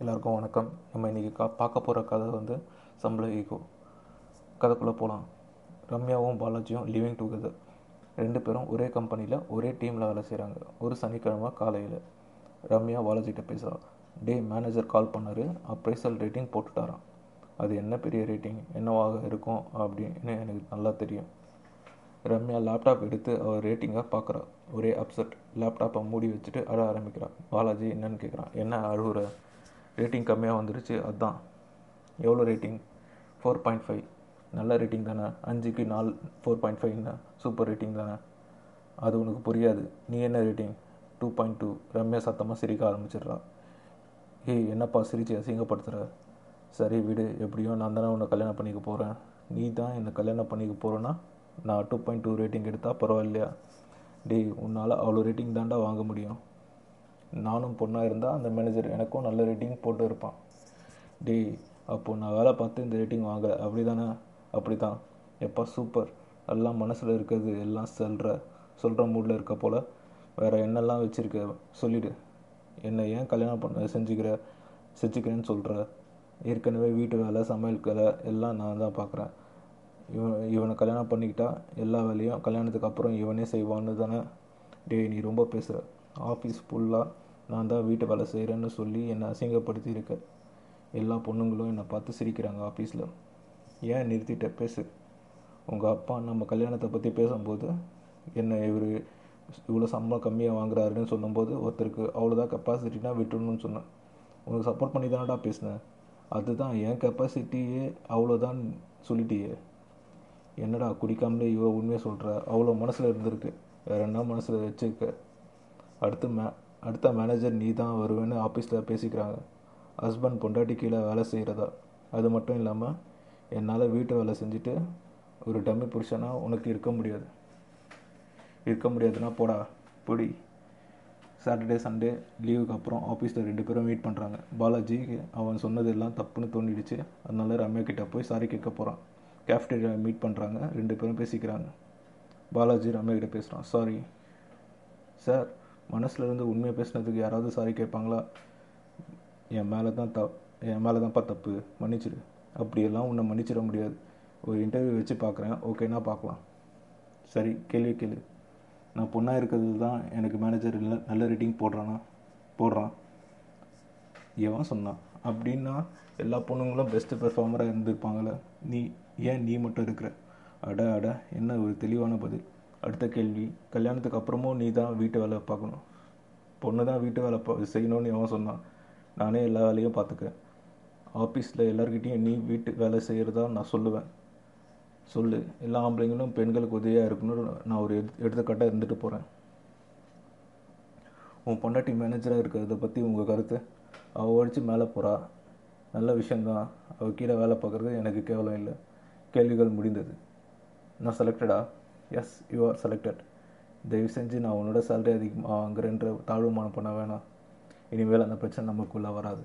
எல்லாருக்கும் வணக்கம். நம்ம இன்றைக்கி கா பார்க்க போகிற கதை வந்து சம்பள ஈகோ. கதைக்குள்ளே போகலாம் ரம்யாவும் பாலாஜியும் லிவிங் டுகெதர் ரெண்டு பேரும் ஒரே கம்பெனியில் ஒரே டீமில் வேலை செய்கிறாங்க ஒரு சனிக்கிழமை காலையில். ரம்யா பாலாஜிகிட்ட பேசுகிறா டே மேனேஜர் கால் பண்ணார். அப்ரைசல் ரேட்டிங் போட்டுட்டாராம். அது என்ன பெரிய ரேட்டிங் என்னவாக இருக்கும்? அப்படின்னு எனக்கு நல்லா தெரியும். ரம்யா லேப்டாப் எடுத்து அவர் ரேட்டிங்காக பார்க்குறா ஒரே அப்செட் லேப்டாப்பை மூடி வச்சுட்டு அழ ஆரம்பிக்கிறான் பாலாஜி என்னன்னு கேட்குறான் என்ன அழுகுற ரேட்டிங் கம்மியாக வந்துருச்சு அதுதான் எவ்வளோ ரேட்டிங் ஃபோர் பாயிண்ட் ஃபைவ் நல்ல ரேட்டிங் தானே. அஞ்சுக்கு நாலு ஃபோர் பாயிண்ட் ஃபைவ்னா சூப்பர் ரேட்டிங் தானே. அது உனக்கு புரியாது. நீ என்ன rating two point two Ramya சத்தமாக சிரிக்க ஆரம்பிச்சிடுறா. ஏய் என்னப்பா சிரிச்சு அசிங்கப்படுத்துகிற சரி விடு எப்படியோ நான் தானே உன்னை கல்யாணம் பண்ணிக்க போகிறேன் நீ தான் என்னை கல்யாணம் பண்ணிக்க போகிறேன்னா நான் டூ பாயிண்ட் டூ ரேட்டிங் எடுத்தால் பரவாயில்லையா? டேய் உன்னால் அவ்வளோ ரேட்டிங் தாண்டா வாங்க முடியும். நானும் பொண்ணாக இருந்தால் அந்த மேனேஜர் எனக்கும் நல்ல ரேட்டிங் போட்டு இருப்பான். டேய் அப்போது நான் வேலை பார்த்து இந்த ரேட்டிங் வாங்கலை. அப்படி தானே அப்படி தான் எப்பா சூப்பர். எல்லாம் மனசில் இருக்கிறது எல்லாம் சொல்கிற சொல்கிற மூடில் இருக்க போல். வேறு என்னெல்லாம் வச்சுருக்க? சொல்லிவிடு என்னை ஏன் கல்யாணம் பண்ண செஞ்சுக்கிற செஞ்சுக்கிறேன்னு சொல்கிற ஏற்கனவே வீட்டு வேலை சமையல் வேலை எல்லாம் நான் தான் பார்க்குறேன். இவன் இவனை கல்யாணம் பண்ணிக்கிட்டா எல்லா வேலையும் கல்யாணத்துக்கு அப்புறம் இவனே செய்வான்னு தானே? டேய் நீ ரொம்ப பேசுகிற ஆஃபீஸ் ஃபுல்லாக நான் தான் வீட்டு வேலை செய்கிறேன்னு சொல்லி என்னை அசிங்கப்படுத்தி இருக்க எல்லா பொண்ணுங்களும் என்னை பார்த்து சிரிக்கிறாங்க ஆஃபீஸில் ஏன் நிறுத்திட்ட? பேசு. உங்கள் அப்பா நம்ம கல்யாணத்தை பற்றி பேசும்போது என்ன இவர் இவ்வளோ சம்பளம் கம்மியாக வாங்குறாருன்னு சொல்லும்போது ஒருத்தருக்கு அவ்வளோதான் கெப்பாசிட்டினா விட்டுணும்னு சொன்னேன். உனக்கு சப்போர்ட் பண்ணி தானடா பேசினேன். அதுதான் என் கெப்பாசிட்டியே அவ்வளோதான் சொல்லிட்டியே. என்னடா குடிக்காமலே இவ்வளோ உண்மையை சொல்கிற அவ்வளோ மனசில் இருந்திருக்கு. வேற என்ன மனசில் வச்சுருக்க? அடுத்து மே அடுத்த மேனேஜர் நீ தான் வருவேன்னு ஆஃபீஸில் பேசிக்கிறாங்க. ஹஸ்பண்ட் பொண்டாட்டி கீழே வேலை செய்கிறதா அது மட்டும் இல்லாமல் என்னால் வீட்டு வேலை செஞ்சுட்டு ஒரு டம்மி புருஷனாக உனக்கு இருக்க முடியாது. இருக்க முடியாதுன்னா போடா பொடி. சாட்டர்டே சண்டே லீவுக்கு அப்புறம் ஆஃபீஸில் ரெண்டு பேரும் மீட் பண்ணுறாங்க பாலாஜி அவன் சொன்னது எல்லாம் தப்புன்னு தோண்டிடுச்சு. அதனால ரம்யா கிட்டே போய் சாரி கேட்க போகிறான் கேஃப்டேரியா மீட் பண்ணுறாங்க ரெண்டு பேரும் பேசிக்கிறாங்க. பாலாஜி ரம்யா கிட்ட பேசுகிறான் சாரி சார் மனசுலேருந்து உண்மையை பேசுனதுக்கு யாராவது சாரி கேட்பாங்களா? என் மேலே தான் த என் மேலே தான்ப்பா தப்பு மன்னிச்சிடு அப்படியெல்லாம் உன்னை மன்னிச்சிட முடியாது. ஒரு இன்டர்வியூ வச்சு பார்க்குறேன் ஓகேனா பார்க்கலாம் சரி கேள்வி கேளு. நான் பொண்ணாக இருக்கிறது தான் எனக்கு மேனேஜர் இல்லை நல்ல ரேட்டிங் போடுறானா? போடுறான். எவன் சொன்னான். அப்படின்னா எல்லா பொண்ணுங்களும் பெஸ்ட்டு பெர்ஃபார்மராக இருந்திருப்பாங்களே நீ ஏன் நீ மட்டும் இருக்கிற? அட அட என்ன ஒரு தெளிவான பதில். அடுத்த கேள்வி கல்யாணத்துக்கு அப்புறமும் நீ தான் வீட்டு வேலை பார்க்கணும். பொண்ணு தான் வீட்டு வேலை பா செய்யணும்னு எவன் சொன்னான். நானே எல்லா வேலையும் பார்த்துக்கிறேன் ஆஃபீஸில் எல்லாருக்கிட்டேயும் நீ வீட்டு வேலை செய்கிறதா நான் சொல்லுவேன். சொல்லு. எல்லா ஆம்பளைங்களும் பெண்களுக்கு உதவியாக இருக்கணும்னு நான் ஒரு எடு எடுத்துக்காட்டாக இருந்துட்டு போகிறேன் உன் பொண்டாட்டி மேனேஜராக இருக்கிறத பற்றி உங்கள் கருத்து? அவள் ஒழிச்சு மேலே போகிறா நல்ல விஷயந்தான் அவள் கீழே வேலை பார்க்குறது எனக்கு கேவலம் இல்லை. கேள்விகள் முடிந்தது. நான் செலக்டடா எஸ் யூ ஆர் செலக்டட் தயவு செஞ்சு நான் உன்னோட சேலரி அதிகமாக வாங்குறேன்ற தாழ்வுமானம் பண்ண வேணாம். இனிமேல் அந்த பிரச்சனை நமக்குள்ளே வராது.